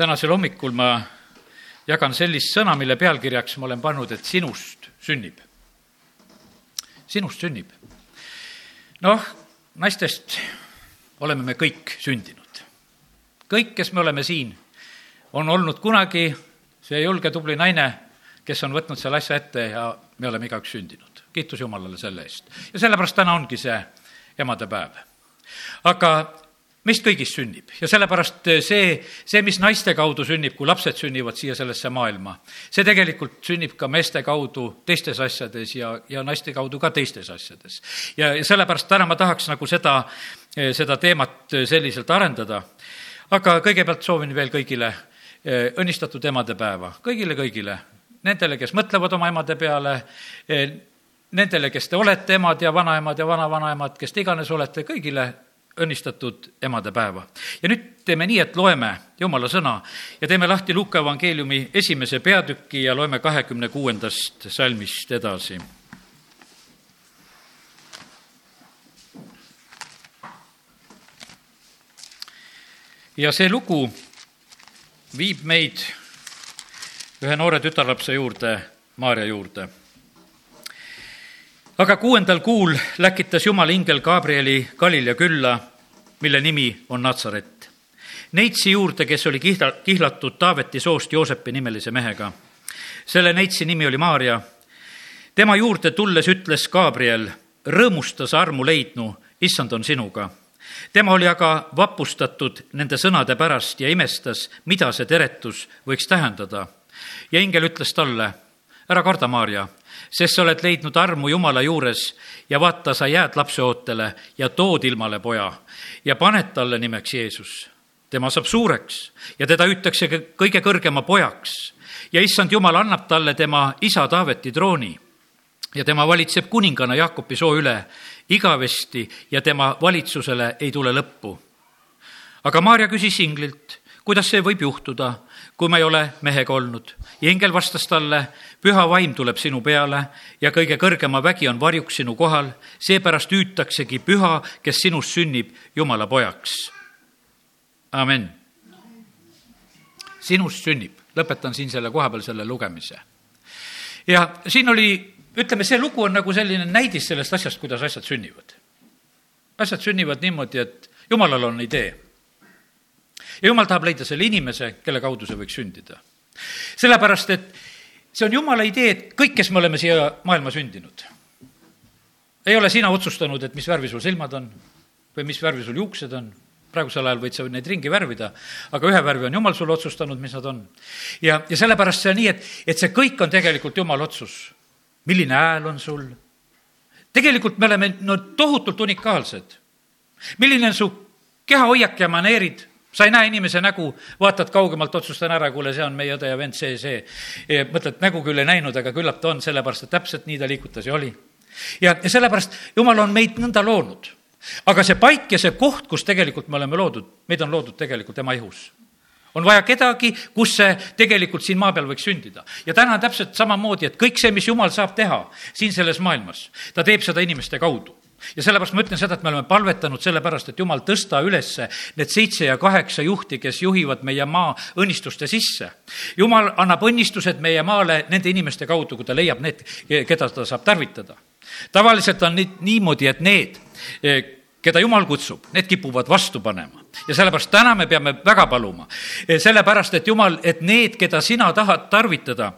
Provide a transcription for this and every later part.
tänasel hommikul ma jagan sellist sõna, mille pealkirjaks ma olen pannud, et sinust sünnib. sinust sünnib. noh, naistest oleme me kõik sündinud. kõik, kes me oleme siin, on olnud kunagi see julge tubli naine, kes on võtnud selle asja ette ja me oleme igaüks sündinud. kiitus Jumalale selle eest. ja sellepärast täna ongi see emadepäev. aga meist kõigist sünnib ja sellepärast see, see, mis naiste kaudu sünnib, kui lapsed sünnivad siia sellesse maailma, see tegelikult sünnib ka meeste kaudu teistes asjades ja, ja naiste kaudu ka teistes asjades. ja, ja sellepärast täna ma tahaks nagu seda, seda teemat selliselt arendada. aga kõigepealt soovin veel kõigile eh, õnnistatud emadepäeva, kõigile, kõigile, nendele, kes mõtlevad oma emade peale, eh, nendele, kes te olete emad ja vanaemad ja vanavanaemad, kes te iganes olete, kõigile õnnistatud emadepäeva. ja nüüd teeme nii, et loeme Jumala sõna ja teeme lahti Luuka evangeeliumi esimese peatüki ja loeme kahekümne kuuendast salmist edasi. ja see lugu viib meid ühe noore tütarlapse juurde, Maarja juurde aga kuuendal kuul läkitas Jumala ingel Gabrieli Galilea külla, mille nimi on Natsaret. Neitsi juurde, kes oli kihla, kihlatud Taaveti soost Joosepi nimelise mehega. selle neitsi nimi oli Maarja. tema juurde tulles ütles Gabriel, rõõmusta sa armu leidnu, issand on sinuga. tema oli aga vapustatud nende sõnade pärast ja imestas, mida see teretus võiks tähendada. ja ingel ütles talle, ära karda, Maarja sest sa oled leidnud armu Jumala juures ja vaata, sa jääd lapseootele ja tood ilmale poja ja paned talle nimeks Jeesus. tema saab suureks ja teda hüütakse kõige kõrgema pojaks ja issand Jumal annab talle tema isa Taaveti trooni ja tema valitseb kuningana Jaakopi soo üle igavesti ja tema valitsusele ei tule lõppu. aga Maarja küsis inglilt, kuidas see võib juhtuda, kui ma ei ole mehega olnud. ja ingel vastas talle, püha vaim tuleb sinu peale ja kõige kõrgema vägi on varjuks sinu kohal, seepärast hüütaksegi püha, kes sinust sünnib, Jumala pojaks. amen. sinust sünnib, lõpetan siin selle koha peal selle lugemise. ja siin oli, ütleme, see lugu on nagu selline näidis sellest asjast, kuidas asjad sünnivad. asjad sünnivad niimoodi, et Jumalal on idee ja jumal tahab leida selle inimese, kelle kaudu see võiks sündida. sellepärast, et see on jumala idee, et kõik, kes me oleme siia maailma sündinud, ei ole sina otsustanud, et mis värvi sul silmad on või mis värvi sul juuksed on, praegusel ajal võid sa neid ringi värvida, aga ühe värvi on jumal sulle otsustanud, mis nad on. ja, ja sellepärast see on nii, et, et see kõik on tegelikult jumala otsus. milline hääl on sul? tegelikult me oleme no tohutult unikaalsed. milline on su kehahoiak ja maneerid? Sa ei näe inimese nägu, vaatad kaugemalt, otsustan ära, kuule, see on meie õde ja vend, see, see. mõtled, nägu küll ei näinud, aga küllap ta on, sellepärast et täpselt nii ta liigutas ja oli. ja, ja sellepärast Jumal on meid nõnda loonud. aga see paik ja see koht, kus tegelikult me oleme loodud, meid on loodud tegelikult tema ihus on vaja kedagi, kus see tegelikult siin maa peal võiks sündida. ja täna on täpselt samamoodi, et kõik see, mis Jumal saab teha siin selles maailmas, ta teeb seda inimeste kaudu ja sellepärast ma ütlen seda, et me oleme palvetanud sellepärast, et jumal, tõsta ülesse need seitse ja kaheksa juhti, kes juhivad meie maa õnnistuste sisse. jumal annab õnnistused meie maale nende inimeste kaudu, kui ta leiab need, keda ta saab tarvitada. tavaliselt on nii, niimoodi, et need, keda jumal kutsub, need kipuvad vastu panema. ja sellepärast täna me peame väga paluma, sellepärast et jumal, et need, keda sina tahad tarvitada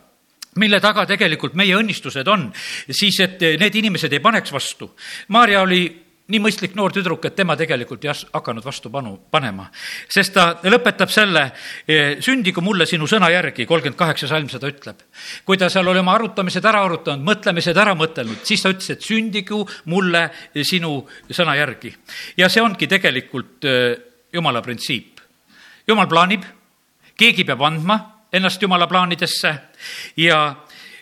mille taga tegelikult meie õnnistused on, siis et need inimesed ei paneks vastu. Maarja oli nii mõistlik noor tüdruk, et tema tegelikult ei hakanud vastu panu, panema. sest ta lõpetab selle, e, sündigu mulle sinu sõna järgi, kolmkümmend kaheksa salm seda ütleb. kui ta seal oli oma arutamised ära arutanud, mõtlemised ära mõtelnud, siis ta ütles, et sündigu mulle sinu sõna järgi. ja see ongi tegelikult e, jumala printsiip. jumal plaanib, keegi peab andma ennast Jumala plaanidesse ja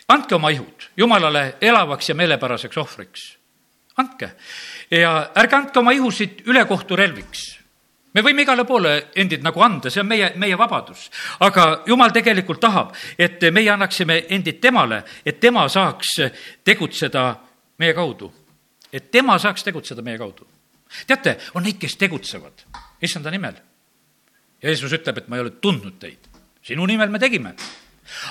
andke oma ihud Jumalale elavaks ja meelepäraseks ohvriks. andke ja ärge andke oma ihusid ülekohturelviks me võime igale poole endid nagu anda, see on meie, meie vabadus. aga jumal tegelikult tahab, et meie annaksime endid temale, et tema saaks tegutseda meie kaudu. et tema saaks tegutseda meie kaudu. teate, on neid, kes tegutsevad issanda nimel. ja Jeesus ütleb, et ma ei ole tundnud teid sinu nimel me tegime.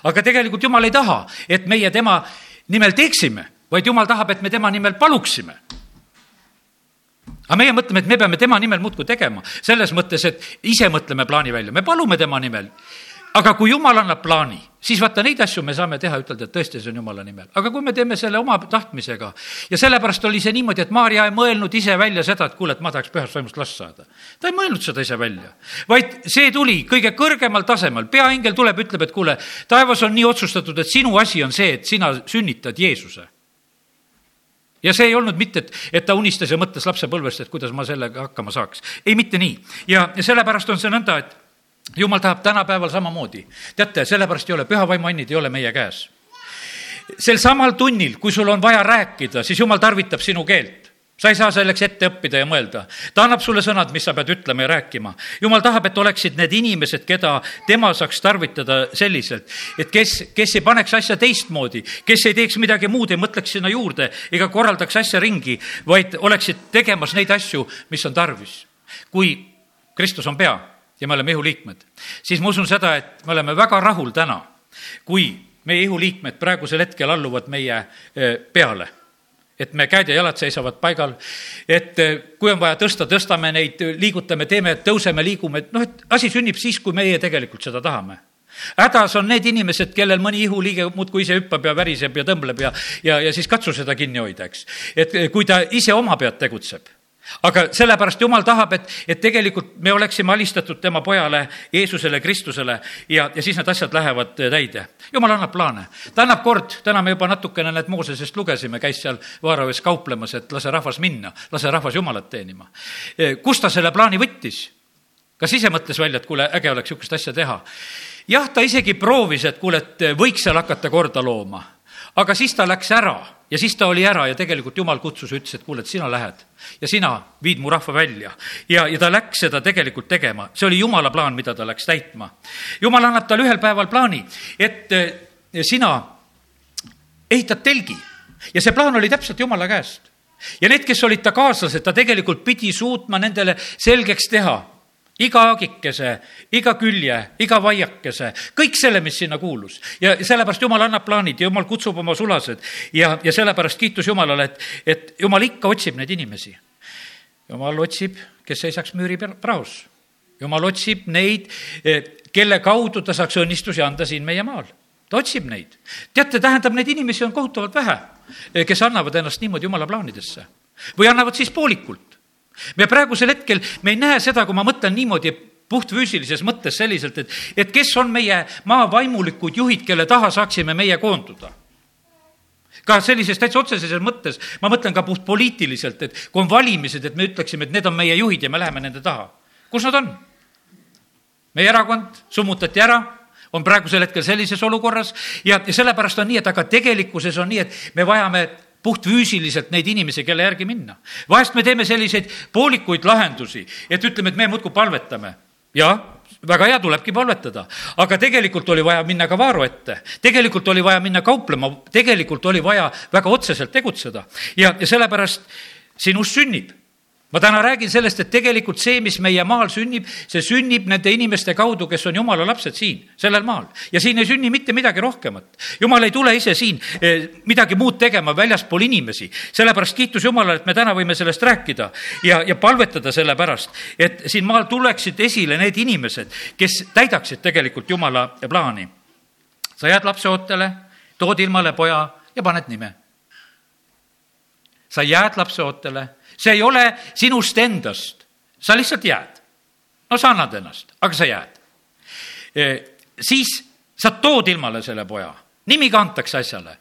aga tegelikult Jumal ei taha, et meie tema nimel teeksime, vaid Jumal tahab, et me tema nimel paluksime. Aga meie mõtleme, et me peame tema nimel muudkui tegema, selles mõttes, et ise mõtleme plaani välja, me palume tema nimel aga kui jumal annab plaani, siis vaata neid asju me saame teha, ütelda, et tõesti, see on jumala nimel. aga kui me teeme selle oma tahtmisega ja sellepärast oli see niimoodi, et Maarja ei mõelnud ise välja seda, et kuule, et ma tahaks pühast vaimust last saada. ta ei mõelnud seda ise välja, vaid see tuli kõige kõrgemal tasemel, peaingel tuleb, ütleb, et kuule, taevas on nii otsustatud, et sinu asi on see, et sina sünnitad Jeesuse ja see ei olnud mitte, et, et ta unistas ja mõtles lapsepõlvest, et kuidas ma sellega hakkama saaks. ei, mitte nii. ja, ja sellepärast on see nõnda, et jumal tahab tänapäeval samamoodi. teate, sellepärast ei ole, püha vaimu annid ei ole meie käes. sel samal tunnil, kui sul on vaja rääkida, siis jumal tarvitab sinu keelt sa ei saa selleks ette õppida ja mõelda. ta annab sulle sõnad, mis sa pead ütlema ja rääkima. jumal tahab, et oleksid need inimesed, keda tema saaks tarvitada selliselt, et kes, kes ei paneks asja teistmoodi, kes ei teeks midagi muud, ei mõtleks sinna juurde ega korraldaks asja ringi, vaid oleksid tegemas neid asju, mis on tarvis. kui Kristus on pea ja me oleme ihuliikmed, siis ma usun seda, et me oleme väga rahul täna, kui meie ihuliikmed praegusel hetkel alluvad meie eh, peale. Et me käed ja jalad seisavad paigal, et eh, kui on vaja tõsta, tõstame neid, liigutame, teeme, tõuseme, liigume, noh, et asi sünnib siis, kui meie tegelikult seda tahame. Hädas on need inimesed, kellel mõni ihuliige muudkui ise hüppab ja väriseb ja tõmbleb ja, ja, ja siis katsu seda kinni hoida, eks. et eh, kui ta ise oma pead tegutseb aga sellepärast Jumal tahab, et, et tegelikult me oleksime alistatud tema pojale, Jeesusele, Kristusele ja, ja siis need asjad lähevad täide. Jumal annab plaane, ta annab kord, täna me juba natukene need Moosesest lugesime, käis seal Vaaraves kauplemas, et lase rahvas minna, lase rahvas Jumalat teenima. kust ta selle plaani võttis? kas ise mõtles välja, et kuule, äge oleks niisugust asja teha? jah, ta isegi proovis, et kuule, et võiks seal hakata korda looma, aga siis ta läks ära ja siis ta oli ära ja tegelikult jumal kutsus ja ütles, et kuule, et sina lähed ja sina viid mu rahva välja. ja, ja ta läks seda tegelikult tegema, see oli jumala plaan, mida ta läks täitma. jumal annab talle ühel päeval plaani, et eh, sina ehitad telgi ja see plaan oli täpselt jumala käest. ja need, kes olid ta kaaslased, ta tegelikult pidi suutma nendele selgeks teha iga aagikese, iga külje, iga vaiakese, kõik selle, mis sinna kuulus. ja sellepärast Jumal annab plaanid ja Jumal kutsub oma sulased ja, ja sellepärast kiitus Jumalale, et, et Jumal ikka otsib neid inimesi. Jumal otsib, kes seisaks müüri praos. Jumal otsib neid, eh, kelle kaudu ta saaks õnnistusi anda siin meie maal. ta otsib neid. teate, tähendab, neid inimesi on kohutavalt vähe, eh, kes annavad ennast niimoodi Jumala plaanidesse või annavad siis poolikult me praegusel hetkel, me ei näe seda, kui ma mõtlen niimoodi puhtfüüsilises mõttes selliselt, et, et kes on meie maa vaimulikud juhid, kelle taha saaksime meie koonduda ka sellises täitsa otseses mõttes, ma mõtlen ka puhtpoliitiliselt, et kui on valimised, et me ütleksime, et need on meie juhid ja me läheme nende taha. kus nad on? meie erakond summutati ära, on praegusel hetkel sellises olukorras ja, ja sellepärast on nii, et aga tegelikkuses on nii, et me vajame puhtfüüsiliselt neid inimesi, kelle järgi minna. vahest me teeme selliseid poolikuid lahendusi, et ütleme, et me muudkui palvetame. jah, väga hea, tulebki palvetada, aga tegelikult oli vaja minna ka Vaaro ette, tegelikult oli vaja minna kauplema, tegelikult oli vaja väga otseselt tegutseda. Ja, ja sellepärast sinust sünnib ma täna räägin sellest, et tegelikult see, mis meie maal sünnib, see sünnib nende inimeste kaudu, kes on jumala lapsed siin, sellel maal. ja siin ei sünni mitte midagi rohkemat. jumal ei tule ise siin eh, midagi muud tegema väljaspool inimesi. sellepärast kiitus Jumalale, et me täna võime sellest rääkida ja, ja palvetada selle pärast, et siin maal tuleksid esile need inimesed, kes täidaksid tegelikult Jumala plaani. sa jääd lapseootele, tood ilmale poja ja paned nime. sa jääd lapseootele see ei ole sinust endast, sa lihtsalt jääd. no sa annad ennast, aga sa jääd. E, siis sa tood ilmale selle poja, nimi kantakse asjale.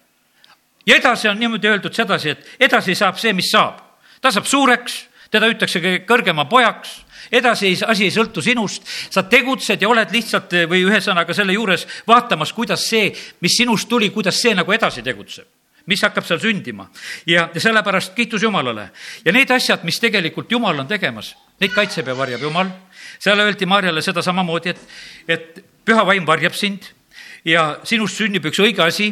ja edasi on niimoodi öeldud sedasi, et edasi saab see, mis saab. ta saab suureks, teda hüütakse kõrgema pojaks edasi asi ei sõltu sinust, sa tegutsed ja oled lihtsalt või ühesõnaga selle juures vaatamas, kuidas see, mis sinust tuli, kuidas see nagu edasi tegutseb mis hakkab seal sündima. ja, ja sellepärast kiitus Jumalale. ja need asjad, mis tegelikult Jumal on tegemas, neid kaitseb ja varjab Jumal. seal öeldi Maarjale seda samamoodi, et, et püha vaim varjab sind ja sinust sünnib üks õige asi,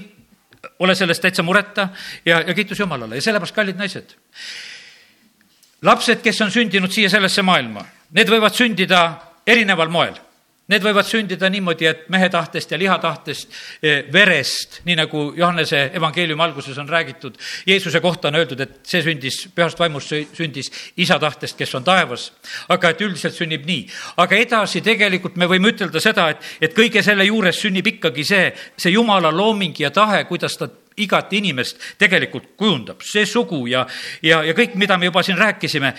ole sellest täitsa mureta ja, ja kiitus Jumalale ja sellepärast, kallid naised, lapsed, kes on sündinud siia sellesse maailma, need võivad sündida erineval moel Need võivad sündida niimoodi, et mehe tahtest ja liha tahtest, eh, verest, nii nagu Johannese evangeeliumi alguses on räägitud. Jeesuse kohta on öeldud, et see sündis, pühast vaimust sündis isa tahtest, kes on taevas. aga et üldiselt sünnib nii. aga edasi tegelikult me võime ütelda seda, et, et kõige selle juures sünnib ikkagi see, see jumala looming ja tahe, kuidas ta igat inimest tegelikult kujundab, see sugu ja, ja, ja kõik, mida me juba siin rääkisime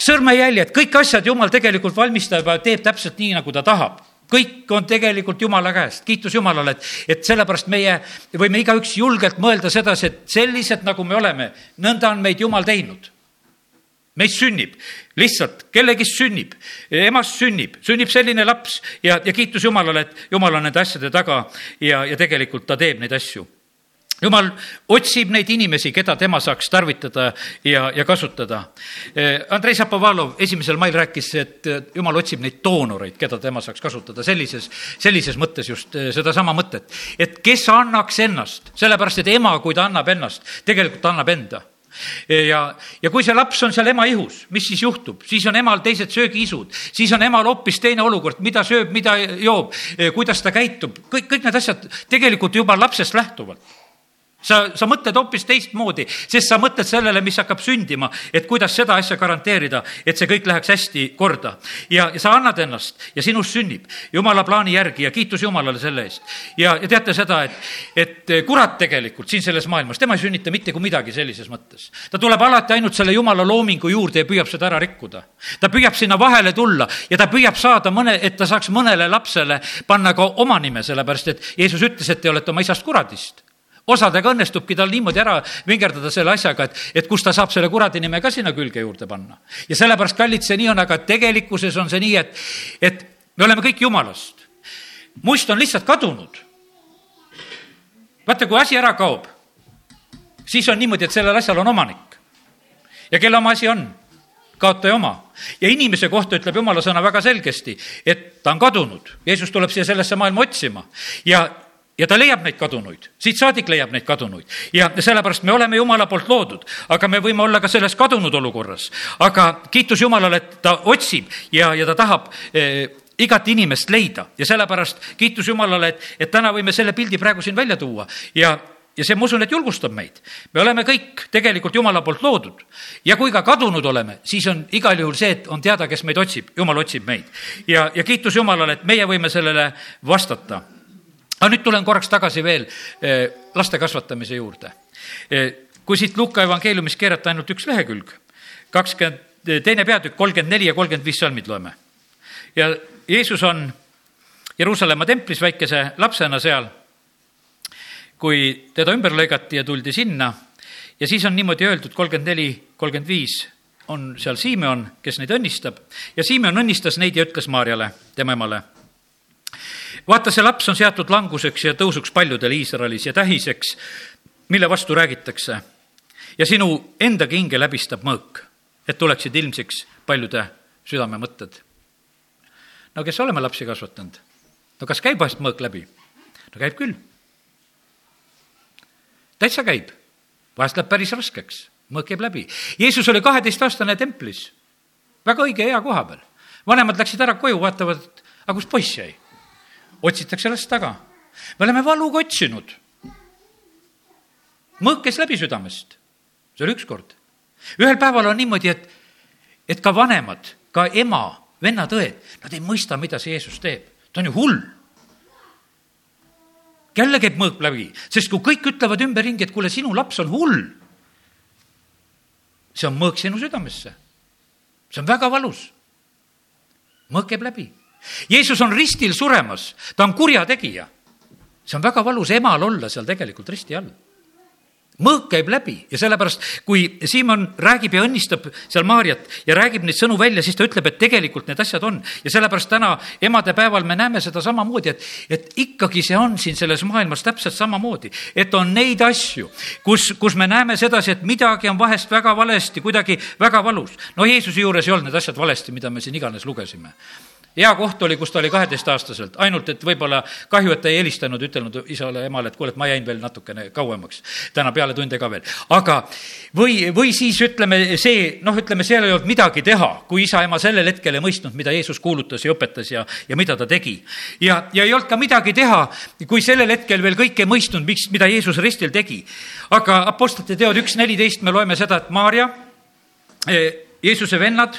sõrmejäljed, kõik asjad Jumal tegelikult valmistab ja teeb täpselt nii, nagu ta tahab. Kõik on tegelikult Jumala käest, kiitus Jumalale, et, et sellepärast meie võime igaüks julgelt mõelda sedasi, et sellised, nagu me oleme, nõnda on meid Jumal teinud. meist sünnib, lihtsalt kellegist sünnib, emast sünnib, sünnib selline laps ja, ja kiitus Jumalale, et Jumal on nende asjade taga ja, ja tegelikult ta teeb neid asju jumal otsib neid inimesi, keda tema saaks tarvitada ja, ja kasutada. Andrei Šapovalov esimesel mail rääkis, et jumal otsib neid doonoreid, keda tema saaks kasutada sellises, sellises mõttes just eh, sedasama mõtet. et kes annaks ennast, sellepärast et ema, kui ta annab ennast, tegelikult annab enda ja, ja kui see laps on seal ema ihus, mis siis juhtub? siis on emal teised söögiisud, siis on emal hoopis teine olukord, mida sööb, mida joob, eh, kuidas ta käitub, kõik, kõik need asjad tegelikult juba lapsest lähtuvalt sa, sa mõtled hoopis teistmoodi, sest sa mõtled sellele, mis hakkab sündima, et kuidas seda asja garanteerida, et see kõik läheks hästi korda. ja, ja sa annad ennast ja sinust sünnib jumala plaani järgi ja kiitus Jumalale selle eest. ja, ja teate seda, et, et kurat tegelikult siin selles maailmas, tema ei sünnita mitte kui midagi sellises mõttes. ta tuleb alati ainult selle jumala loomingu juurde ja püüab seda ära rikkuda. ta püüab sinna vahele tulla ja ta püüab saada mõne, et ta saaks mõnele lapsele panna ka oma nime, sellepärast et Jeesus ütles, et te olete oma isast kuradist osadega õnnestubki tal niimoodi ära vingerdada selle asjaga, et, et kus ta saab selle kuradi nime ka sinna külge juurde panna. ja sellepärast, kallid, see nii on, aga tegelikkuses on see nii, et, et me oleme kõik jumalast. must on lihtsalt kadunud. vaata, kui asi ära kaob, siis on niimoodi, et sellel asjal on omanik. ja kelle oma asi on? kaotaja oma. ja inimese kohta ütleb jumala sõna väga selgesti, et ta on kadunud. Jeesus tuleb siia sellesse maailma otsima ja ja ta leiab neid kadunuid, siit saadik leiab neid kadunuid. Ja sellepärast me oleme Jumala poolt loodud, aga me võime olla ka selles kadunud olukorras. aga kiitus Jumalale, et ta otsib ja, ja ta tahab eh, igat inimest leida. Ja sellepärast kiitus Jumalale, et, et täna võime selle pildi praegu siin välja tuua. Ja, ja see, ma usun, et julgustab meid. me oleme kõik tegelikult Jumala poolt loodud. Ja kui ka kadunud oleme, siis on igal juhul see, et on teada, kes meid otsib, Jumal otsib meid. ja, ja kiitus Jumalale, et meie võime sellele vastata aga nüüd tulen korraks tagasi veel eh, laste kasvatamise juurde. Eh, kui siit Luka evangeeliumist keerata ainult üks lehekülg, kakskümmend, eh, teine peatükk, kolmkümmend neli ja kolmkümmend viis salmid loeme. ja Jeesus on Jeruusalemma templis väikese lapsena seal, kui teda ümber lõigati ja tuldi sinna ja siis on niimoodi öeldud, kolmkümmend neli, kolmkümmend viis on seal Simeon, kes neid õnnistab ja Simeon õnnistas neid ja ütles Maarjale, tema emale vaata, see laps on seatud languseks ja tõusuks paljudele Iisraelis ja tähiseks, mille vastu räägitakse. ja sinu endagi hinge läbistab mõõk, et tuleksid ilmsiks paljude südamemõtted. no kes oleme lapsi kasvatanud? no kas käib vahest mõõk läbi? no käib küll. täitsa käib. vahest läheb päris raskeks, mõõk käib läbi. Jeesus oli kaheteistaastane templis, väga õige hea koha peal. vanemad läksid ära koju, vaatavad, aga kus poiss jäi otsitakse last taga. me oleme valuga otsinud. mõõk käis läbi südamest. see oli ükskord. ühel päeval on niimoodi, et, et ka vanemad, ka ema, vennad, õed, nad ei mõista, mida see Jeesus teeb. ta on ju hull jälle käib mõõk läbi, sest kui kõik ütlevad ümberringi, et kuule, sinu laps on hull, see on mõõk sinu südamesse. see on väga valus. mõõk käib läbi Jeesus on ristil suremas, ta on kurjategija. see on väga valus emal olla seal tegelikult risti all. mõõk käib läbi ja sellepärast, kui Siimon räägib ja õnnistab seal Maarjat ja räägib neid sõnu välja, siis ta ütleb, et tegelikult need asjad on. ja sellepärast täna emadepäeval me näeme seda samamoodi, et, et ikkagi see on siin selles maailmas täpselt samamoodi. et on neid asju, kus, kus me näeme sedasi, et midagi on vahest väga valesti, kuidagi väga valus. no Jeesuse juures ei olnud need asjad valesti, mida me siin iganes lugesime hea koht oli, kus ta oli kaheteistaastaselt, ainult et võib-olla kahju, et ta ei helistanud, ütelnud isale-emale, et kuule, et ma jäin veel natukene kauemaks, täna peale tunde ka veel. aga või, või siis ütleme see, noh, ütleme, seal ei olnud midagi teha, kui isa-ema sellel hetkel ei mõistnud, mida Jeesus kuulutas ja õpetas ja, ja mida ta tegi. ja, ja ei olnud ka midagi teha, kui sellel hetkel veel kõik ei mõistnud, miks, mida Jeesus ristil tegi. aga Apostlite teod üks neliteist me loeme seda, et Maarja, eh, Jeesuse vennad,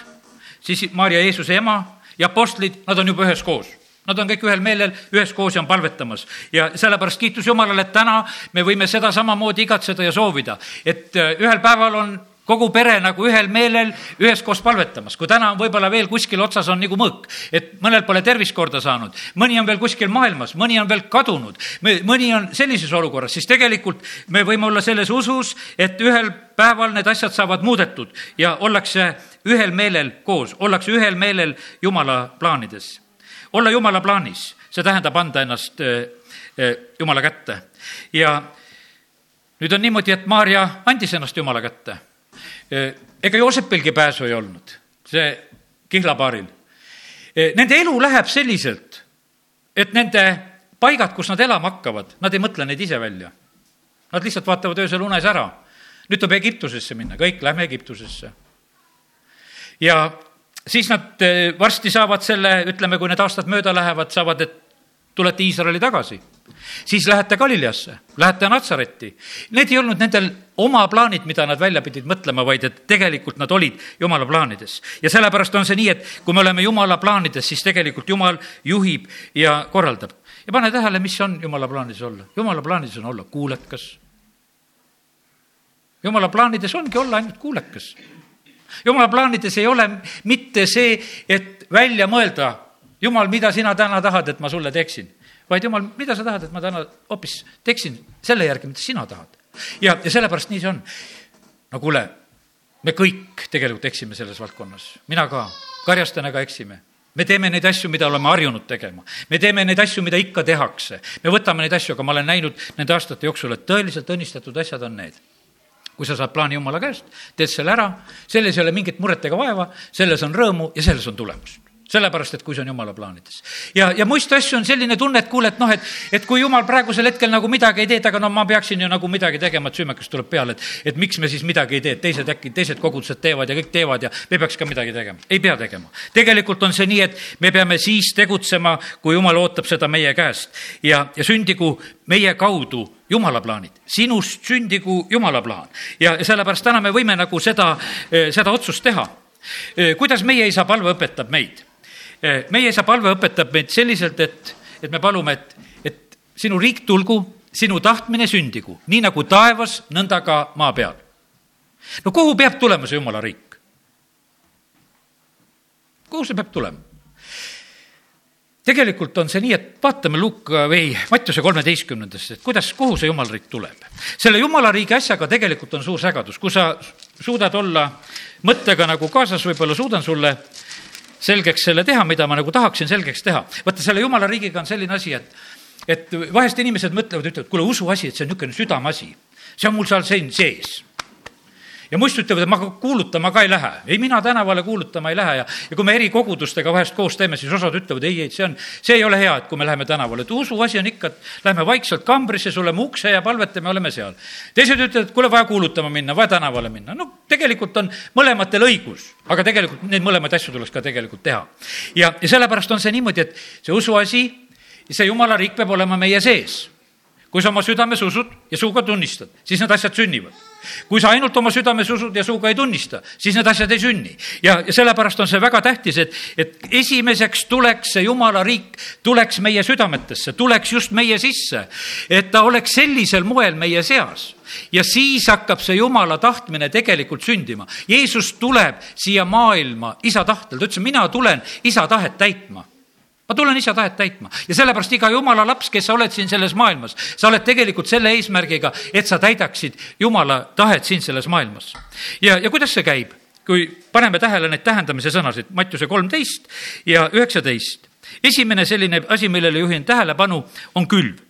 siis Maarja Jeesuse ema ja apostlid, nad on juba üheskoos Nad on kõik ühel meelel, üheskoos ja on palvetamas. Ja sellepärast kiitus Jumalale, et täna me võime seda samamoodi igatseda ja soovida, et äh, ühel päeval on kogu pere nagu ühel meelel üheskoos palvetamas, kui täna on võib-olla veel kuskil otsas on nagu mõõk, et mõnel pole tervist korda saanud, mõni on veel kuskil maailmas, mõni on veel kadunud, mõni on sellises olukorras, siis tegelikult me võime olla selles usus, et ühel päeval need asjad saavad muudetud ja ollakse ühel meelel koos, ollakse ühel meelel Jumala plaanides. olla Jumala plaanis, see tähendab anda ennast eh, eh, Jumala kätte. Ja nüüd on niimoodi, et Maarja andis ennast Jumala kätte ega Joosepilgi pääsu ei olnud, see kihlapaaril. Nende elu läheb selliselt, et nende paigad, kus nad elama hakkavad, nad ei mõtle neid ise välja. Nad lihtsalt vaatavad öösel unes ära. nüüd tuleb Egiptusesse minna, kõik lähme Egiptusesse. ja siis nad varsti saavad selle, ütleme, kui need aastad mööda lähevad, saavad, et tulete Iisraeli tagasi siis lähete Galileasse, lähete Natsaretti. Need ei olnud nendel oma plaanid, mida nad välja pidid mõtlema, vaid et tegelikult nad olid Jumala plaanides. ja sellepärast on see nii, et kui me oleme Jumala plaanides, siis tegelikult Jumal juhib ja korraldab. ja pane tähele, mis on Jumala plaanides olla. Jumala plaanides on olla kuulekas. Jumala plaanides ongi olla ainult kuulekas. Jumala plaanides ei ole mitte see, et välja mõelda, Jumal, mida sina täna tahad, et ma sulle teeksin vaid jumal, mida sa tahad, et ma täna hoopis teeksin selle järgi, mida sina tahad. ja, ja sellepärast nii see on. no kuule, me kõik tegelikult eksime selles valdkonnas, mina ka, karjastena ka eksime me teeme neid asju, mida oleme harjunud tegema. me teeme neid asju, mida ikka tehakse. me võtame neid asju, aga ma olen näinud nende aastate jooksul, et tõeliselt õnnistatud asjad on need. kui sa saad plaani Jumala käest, teed selle ära, selles ei ole mingit muret ega vaeva, selles on rõõmu ja selles on tulemust sellepärast, et kui see on jumala plaanides. ja, ja muist asju on selline tunne, et kuule, et noh, et, et kui jumal praegusel hetkel nagu midagi ei tee, et aga no ma peaksin ju nagu midagi tegema, et süümekast tuleb peale, et, et miks me siis midagi ei tee, et teised äkki, teised kogudused teevad ja kõik teevad ja me peaks ka midagi tegema. ei pea tegema. tegelikult on see nii, et me peame siis tegutsema, kui jumal ootab seda meie käest ja, ja sündigu meie kaudu jumala plaanid, sinust sündigu jumala plaan ja sellepärast täna me võime nagu seda, seda otsust teha. kuidas meie isa palve õpetab meid? Eh, meie isa palve õpetab meid selliselt, et, et me palume, et, et sinu riik tulgu, sinu tahtmine sündigu, nii nagu taevas, nõnda ka maa peal. no kuhu peab tulema see jumala riik? kuhu see peab tulema? tegelikult on see nii, et vaatame Luka või Mattiuse kolmeteistkümnendast, et kuidas, kuhu see jumala riik tuleb. selle jumala riigi asjaga tegelikult on suur segadus, kui sa suudad olla mõttega nagu kaasas, võib-olla suudan sulle selgeks selle teha, mida ma nagu tahaksin selgeks teha. vaata, selle jumala riigiga on selline asi, et, et vahest inimesed mõtlevad, ütlevad, kuule, usuasi, et see on niisugune südameasi. see on mul seal sein sees ja muist ütlevad, et ma kuulutama ka ei lähe. ei, mina tänavale kuulutama ei lähe ja, ja kui me eri kogudustega vahest koos teeme, siis osad ütlevad, ei, ei, see on, see ei ole hea, et kui me läheme tänavale, et usuasi on ikka, et lähme vaikselt kambrisse, suleme ukse ja palvetame, oleme seal. teised ütlevad, et kuule, vaja kuulutama minna, vaja tänavale minna. no tegelikult on mõlematel õigus, aga tegelikult neid mõlemaid asju tuleks ka tegelikult teha. ja, ja sellepärast on see niimoodi, et see usuasi, see jumala riik peab olema meie sees. kui sa oma südames usud ja suuga tunnistad, siis need asjad sünnivad kui sa ainult oma südames usud ja suuga ei tunnista, siis need asjad ei sünni. ja, ja sellepärast on see väga tähtis, et, et esimeseks tuleks see jumala riik, tuleks meie südametesse, tuleks just meie sisse. et ta oleks sellisel moel meie seas ja siis hakkab see jumala tahtmine tegelikult sündima. Jeesus tuleb siia maailma isa tahtel, ta ütles, mina tulen isa tahet täitma ma tulen isa tahet täitma ja sellepärast iga jumala laps, kes sa oled siin selles maailmas, sa oled tegelikult selle eesmärgiga, et sa täidaksid jumala tahet siin selles maailmas. ja, ja kuidas see käib? kui paneme tähele neid tähendamise sõnasid, Mattiuse kolmteist ja üheksateist. esimene selline asi, millele juhin tähelepanu, on külv.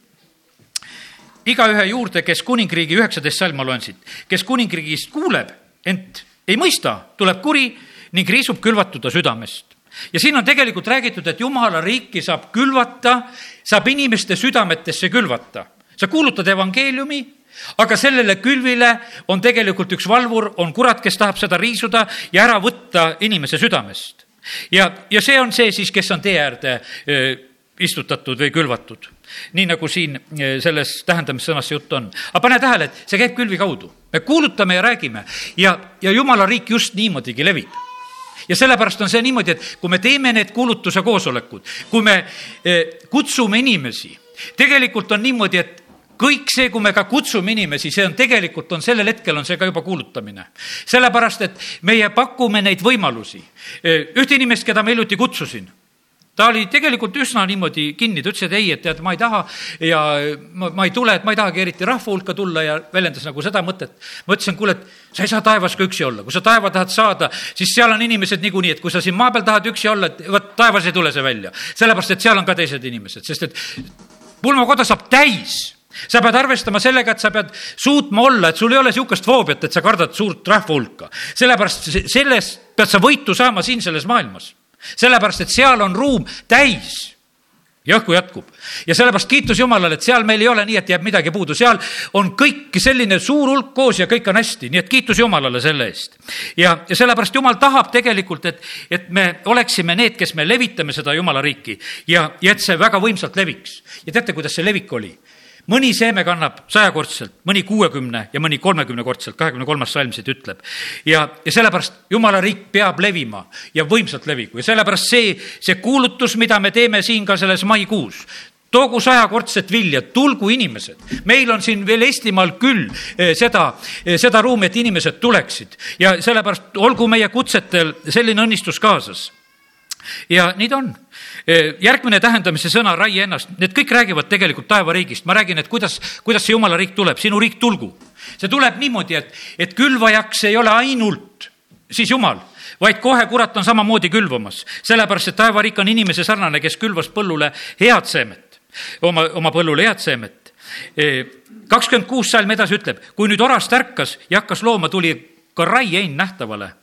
igaühe juurde, kes kuningriigi, üheksateist salm ma loen siit, kes kuningriigist kuuleb, ent ei mõista, tuleb kuri ning riisub külvatuda südamest ja siin on tegelikult räägitud, et jumala riiki saab külvata, saab inimeste südametesse külvata. sa kuulutad evangeeliumi, aga sellele külvile on tegelikult üks valvur, on kurat, kes tahab seda riisuda ja ära võtta inimese südamest. ja, ja see on see siis, kes on tee äärde istutatud või külvatud. nii nagu siin selles tähendamissõnas jutt on. aga pane tähele, et see käib külvi kaudu. me kuulutame ja räägime ja, ja jumala riik just niimoodigi levib ja sellepärast on see niimoodi, et kui me teeme need kuulutuse koosolekud, kui me kutsume inimesi, tegelikult on niimoodi, et kõik see, kui me ka kutsume inimesi, see on tegelikult, on sellel hetkel on see ka juba kuulutamine. sellepärast, et meie pakume neid võimalusi. ühte inimest, keda ma hiljuti kutsusin ta oli tegelikult üsna niimoodi kinni, ta ütles, et ei, et tead, ma ei taha ja ma, ma ei tule, et ma ei tahagi eriti rahva hulka tulla ja väljendas nagu seda mõtet. ma ütlesin, kuule, et sa ei saa taevas ka üksi olla, kui sa taeva tahad saada, siis seal on inimesed niikuinii, et kui sa siin maa peal tahad üksi olla, et vot taevas ei tule see välja. sellepärast, et seal on ka teised inimesed, sest et pulmakoda saab täis sa pead arvestama sellega, et sa pead suutma olla, et sul ei ole niisugust foobiat, et sa kardad suurt rahva hulka. sellepärast sellest pead sa võitu saama siin selles maailmas. Sellepärast, et seal on ruum täis ja õhku jätkub. ja sellepärast kiitus Jumalale, et seal meil ei ole nii, et jääb midagi puudu, seal on kõik selline suur hulk koos ja kõik on hästi, nii et kiitus Jumalale selle eest. ja, ja sellepärast Jumal tahab tegelikult, et, et me oleksime need, kes me levitame seda Jumala riiki ja, ja et see väga võimsalt leviks. ja teate, kuidas see levik oli? Mõni seeme kannab sajakordselt, mõni kuuekümne ja mõni kolmekümnekordselt, kahekümne kolmas salm siit ütleb. ja, ja sellepärast jumala riik peab levima ja võimsalt levigu ja sellepärast see, see kuulutus, mida me teeme siin ka selles maikuus, toogu sajakordset vilja, tulgu inimesed. meil on siin veel Eestimaal küll eh, seda, eh, seda ruumi, et inimesed tuleksid. Ja sellepärast olgu meie kutsetel selline õnnistus kaasas ja nii ta on. järgmine tähendamise sõna, raie ennast, need kõik räägivad tegelikult taevariigist, ma räägin, et kuidas, kuidas see jumala riik tuleb, sinu riik tulgu. see tuleb niimoodi, et, et külvajaks ei ole ainult siis jumal, vaid kohe kurat on samamoodi külvamas, sellepärast et taevariik on inimese sarnane, kes külvas põllule head seemet, oma, oma põllule head seemet. kakskümmend kuus salm edasi ütleb, kui nüüd orast ärkas ja hakkas looma, tuli ka raiein nähtavale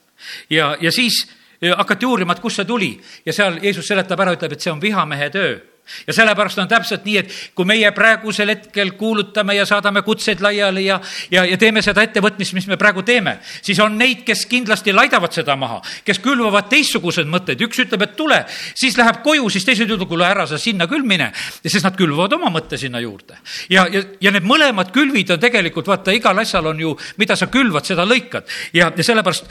ja, ja siis hakati uurima, et kust see tuli. Ja seal Jeesus seletab ära, ütleb, et see on vihamehe töö. Ja sellepärast on täpselt nii, et kui meie praegusel hetkel kuulutame ja saadame kutseid laiali ja, ja, ja teeme seda ettevõtmist, mis me praegu teeme, siis on neid, kes kindlasti laidavad seda maha, kes külvavad teistsuguseid mõtteid, üks ütleb, et tule, siis läheb koju, siis teised ütlevad, kuule ära sa sinna küll mine, sest nad külvavad oma mõtte sinna juurde. ja, ja, ja need mõlemad külvid on tegelikult, vaata, igal asjal on ju, mida sa külvad, seda lõikad. Ja, ja sellepärast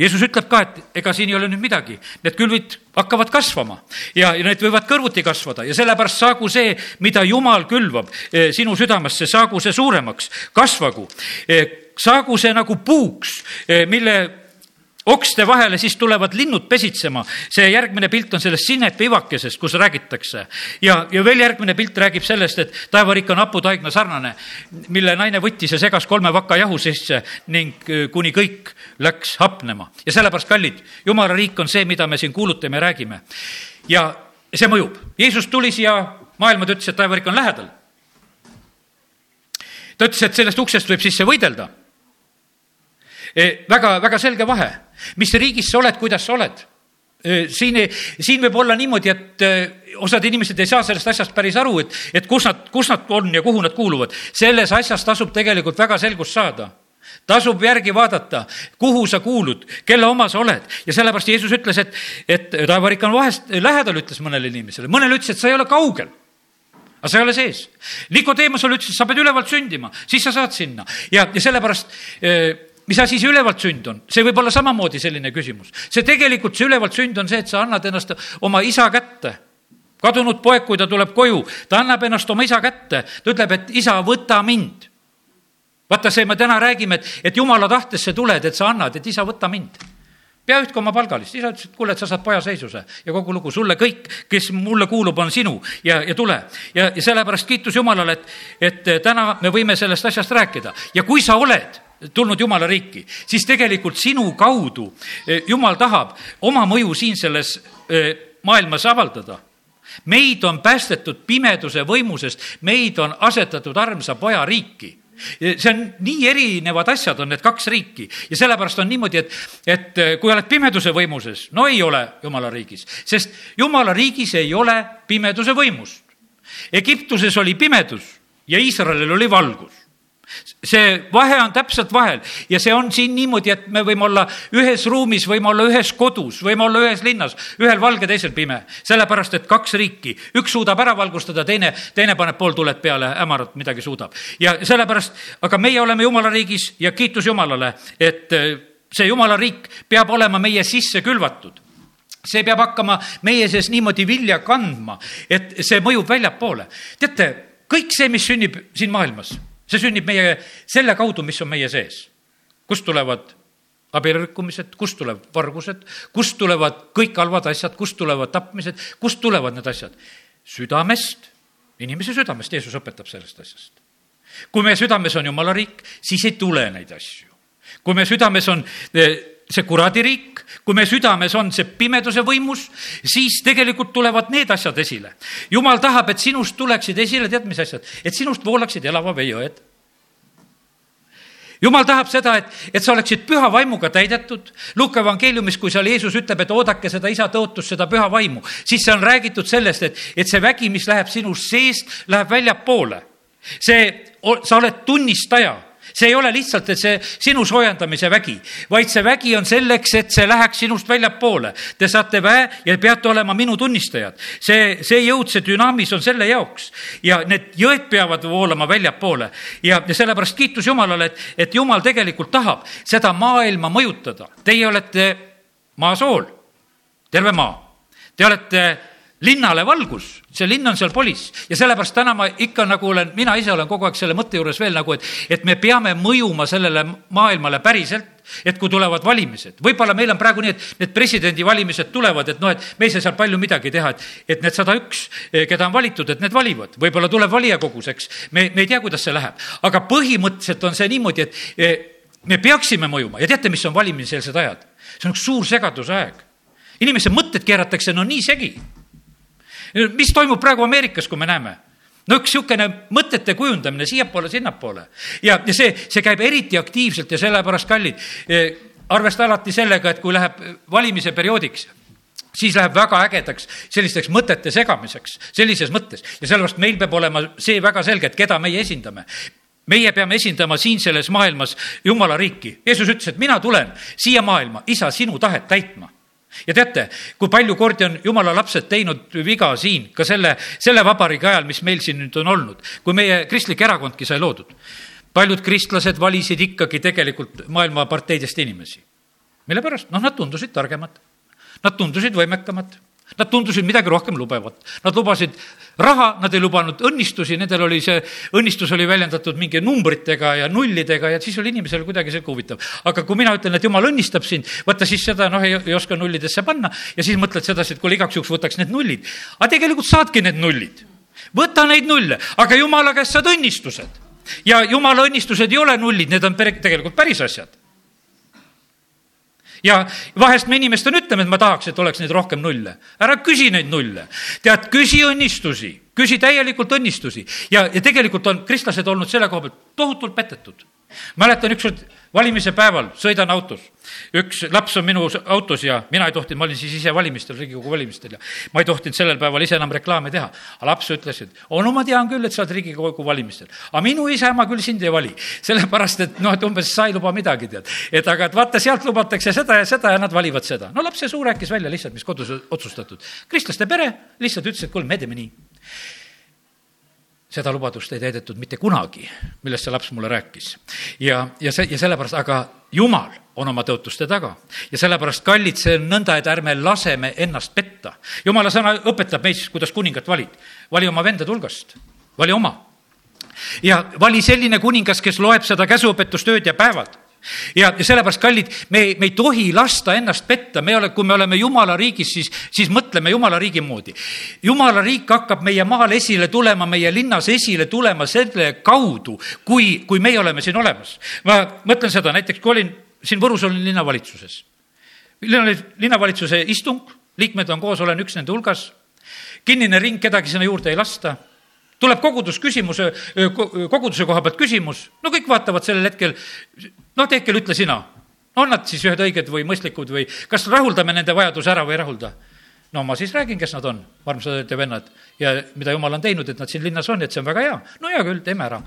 Jeesus ütleb ka, et ega siin ei ole nüüd midagi, need külvid hakkavad kasvama ja, ja need võivad kõrvuti kasvada ja sellepärast saagu see, mida Jumal külvab eh, sinu südamesse, saagu see suuremaks, kasvagu. Eh, saagu see nagu puuks, eh, mille okste vahele, siis tulevad linnud pesitsema. see järgmine pilt on sellest sinepi ivakesest, kus räägitakse. ja, ja veel järgmine pilt räägib sellest, et taevariik on haputaigna sarnane, mille naine võttis ja segas kolme vaka jahu sisse ning äh, kuni kõik läks hapnema. ja sellepärast, kallid, jumala riik on see, mida me siin kuulutame ja räägime. ja see mõjub. Jeesus tuli siia maailma, ta ütles, et taevariik on lähedal. ta ütles, et sellest uksest võib sisse võidelda väga, väga selge vahe, mis riigis sa oled, kuidas sa oled? Siin, siin võib olla niimoodi, et osad inimesed ei saa sellest asjast päris aru, et, et kus nad, kus nad on ja kuhu nad kuuluvad. selles asjas tasub tegelikult väga selgust saada. Tasub järgi vaadata, kuhu sa kuulud, kelle oma sa oled. Ja sellepärast Jeesus ütles, et, et taevariik on vahest lähedal, ütles mõnele inimesele, mõnele ütles, et sa ei ole kaugel aga sa ei ole sees. Nikodeemusele ütles, et sa pead ülevalt sündima, siis sa saad sinna. Ja, ja sellepärast mis asi see ülevalt sünd on? see võib olla samamoodi selline küsimus. see tegelikult, see ülevalt sünd on see, et sa annad ennast oma isa kätte. kadunud poeg, kui ta tuleb koju, ta annab ennast oma isa kätte, ta ütleb, et isa, võta mind. vaata, see me täna räägime, et, et jumala tahtesse tuled, et sa annad, et isa, võta mind pea üht koma palgalist, isa ütles, et kuule, et sa saad pojaseisuse ja kogu lugu, sulle kõik, kes mulle kuulub, on sinu ja, ja tule. ja, ja sellepärast kiitus Jumalale, et, et täna me võime sellest asjast rääkida ja kui sa oled tulnud Jumala riiki, siis tegelikult sinu kaudu eh, Jumal tahab oma mõju siin selles eh, maailmas avaldada. meid on päästetud pimeduse võimusest, meid on asetatud armsa poja riiki see on nii erinevad asjad, on need kaks riiki ja sellepärast on niimoodi, et, et kui oled pimeduse võimuses, no ei ole jumala riigis, sest jumala riigis ei ole pimeduse võimust. Egiptuses oli pimedus ja Iisraelil oli valgus see vahe on täpselt vahel ja see on siin niimoodi, et me võime olla ühes ruumis, võime olla ühes kodus, võime olla ühes linnas, ühel valge, teisel pime. sellepärast, et kaks riiki, üks suudab ära valgustada, teine, teine paneb pooltuled peale, hämarat midagi suudab. ja sellepärast, aga meie oleme jumala riigis ja kiitus Jumalale, et äh, see jumala riik peab olema meie sisse külvatud see peab hakkama meie sees niimoodi vilja kandma, et see mõjub väljapoole. teate, kõik see, mis sünnib siin maailmas see sünnib meie selle kaudu, mis on meie sees. kust tulevad abielurikkumised, kust tulevad vargused, kust tulevad kõik halvad asjad, kust tulevad tapmised, kust tulevad need asjad? südamest, inimese südamest, Jeesus õpetab sellest asjast. kui meie südames on jumala riik, siis ei tule neid asju. kui meie südames on eh, see kuradiriik, kui meie südames on see pimeduse võimus, siis tegelikult tulevad need asjad esile. jumal tahab, et sinust tuleksid esile, tead, mis asjad? et sinust voolaksid elava vee jõed. jumal tahab seda, et, et sa oleksid püha vaimuga täidetud. Luuka evangeeliumis, kui seal Jeesus ütleb, et oodake seda isa tõotust, seda püha vaimu, siis see on räägitud sellest, et, et see vägi, mis läheb sinust seest, läheb väljapoole. see, sa oled tunnistaja see ei ole lihtsalt, see sinu soojendamise vägi, vaid see vägi on selleks, et see läheks sinust väljapoole. Te saate väe ja peate olema minu tunnistajad. see, see jõud, see dünaamis on selle jaoks ja need jõed peavad voolama väljapoole ja, ja sellepärast kiitus Jumalale, et, et Jumal tegelikult tahab seda maailma mõjutada. Teie olete maasool, terve maa. Te olete linnale valgus, see linn on seal polis ja sellepärast täna ma ikka nagu olen, mina ise olen kogu aeg selle mõtte juures veel nagu, et, et me peame mõjuma sellele maailmale päriselt, et kui tulevad valimised, võib-olla meil on praegu nii, et need presidendivalimised tulevad, et noh, et me ei saa seal palju midagi teha, et, et need sada üks, eh, keda on valitud, et need valivad, võib-olla tuleb valijakogus, eks. me, me ei tea, kuidas see läheb, aga põhimõtteliselt on see niimoodi, et eh, me peaksime mõjuma ja teate, mis on valimiseelsed ajad? see on üks suur segaduse aeg. inimeste mõtted keeratakse no nii segi mis toimub praegu Ameerikas, kui me näeme? no üks niisugune mõtete kujundamine siiapoole, sinnapoole ja, ja see, see käib eriti aktiivselt ja sellepärast, kallid, e, arvesta alati sellega, et kui läheb valimise perioodiks, siis läheb väga ägedaks sellisteks mõtete segamiseks, sellises mõttes. ja sellepärast meil peab olema see väga selge, et keda meie esindame meie peame esindama siin selles maailmas Jumala riiki. Jeesus ütles, et mina tulen siia maailma, isa, sinu tahet täitma ja teate, kui palju kordi on jumala lapsed teinud viga siin, ka selle, selle vabariigi ajal, mis meil siin nüüd on olnud, kui meie kristlik erakondki sai loodud. paljud kristlased valisid ikkagi tegelikult maailma parteidest inimesi. mille pärast? noh, nad tundusid targemad, nad tundusid võimekamad Nad tundusid midagi rohkem lubavat. Nad lubasid raha, nad ei lubanud õnnistusi, nendel oli see, õnnistus oli väljendatud mingi numbritega ja nullidega ja siis oli inimesel kuidagi sihuke huvitav. aga kui mina ütlen, et jumal õnnistab sind, vaata siis seda noh, ei oska nullidesse panna ja siis mõtled sedasi, et kuule, igaks juhuks võtaks need nullid. aga tegelikult saadki need nullid. võta neid nulle, aga jumala käest saad õnnistused. ja jumala õnnistused ei ole nullid, need on tegelikult päris asjad ja vahest me inimestena ütleme, et ma tahaks, et oleks neid rohkem nulle. ära küsi neid nulle. tead, küsi õnnistusi, küsi täielikult õnnistusi ja, ja tegelikult on kristlased olnud selle koha pealt tohutult petetud mäletan ükskord valimise päeval, sõidan autos, üks laps on minu autos ja mina ei tohtinud, ma olin siis ise valimistel, Riigikogu valimistel ja ma ei tohtinud sellel päeval ise enam reklaame teha. aga laps ütles, et onu, ma tean küll, et sa oled Riigikogu valimistel, aga minu isa-ema küll sind ei vali, sellepärast et noh, et umbes sa ei luba midagi, tead. et aga, et vaata, sealt lubatakse seda ja seda ja nad valivad seda. no laps ja suu rääkis välja lihtsalt, mis kodus otsustatud. kristlaste pere lihtsalt ütles, et kuule, me teeme nii seda lubadust ei täidetud mitte kunagi, millest see laps mulle rääkis. ja, ja see, ja sellepärast, aga Jumal on oma tõotuste taga ja sellepärast, kallid, see on nõnda, et ärme laseme ennast petta. jumala sõna õpetab meis, kuidas kuningat valid. vali oma vendade hulgast, vali oma. ja vali selline kuningas, kes loeb seda käsuõpetust ööd ja päevad ja, sellepärast, kallid, me, me ei tohi lasta ennast petta, me ole, kui me oleme jumala riigis, siis, siis mõtleme jumala riigi moodi. jumala riik hakkab meie maal esile tulema, meie linnas esile tulema selle kaudu, kui, kui meie oleme siin olemas. ma mõtlen seda, näiteks kui olin siin Võrus, olin linnavalitsuses. linnavalitsuse istung, liikmed on koos, olen üks nende hulgas. kinnine ring, kedagi sinna juurde ei lasta tuleb kogudusküsimuse, koguduse koha pealt küsimus, no kõik vaatavad sellel hetkel, no Teekel, ütle sina, on nad siis ühed õiged või mõistlikud või kas rahuldame nende vajaduse ära või ei rahulda? no ma siis räägin, kes nad on, armsad õed ja vennad ja mida jumal on teinud, et nad siin linnas on, et see on väga hea. no hea küll, teeme ära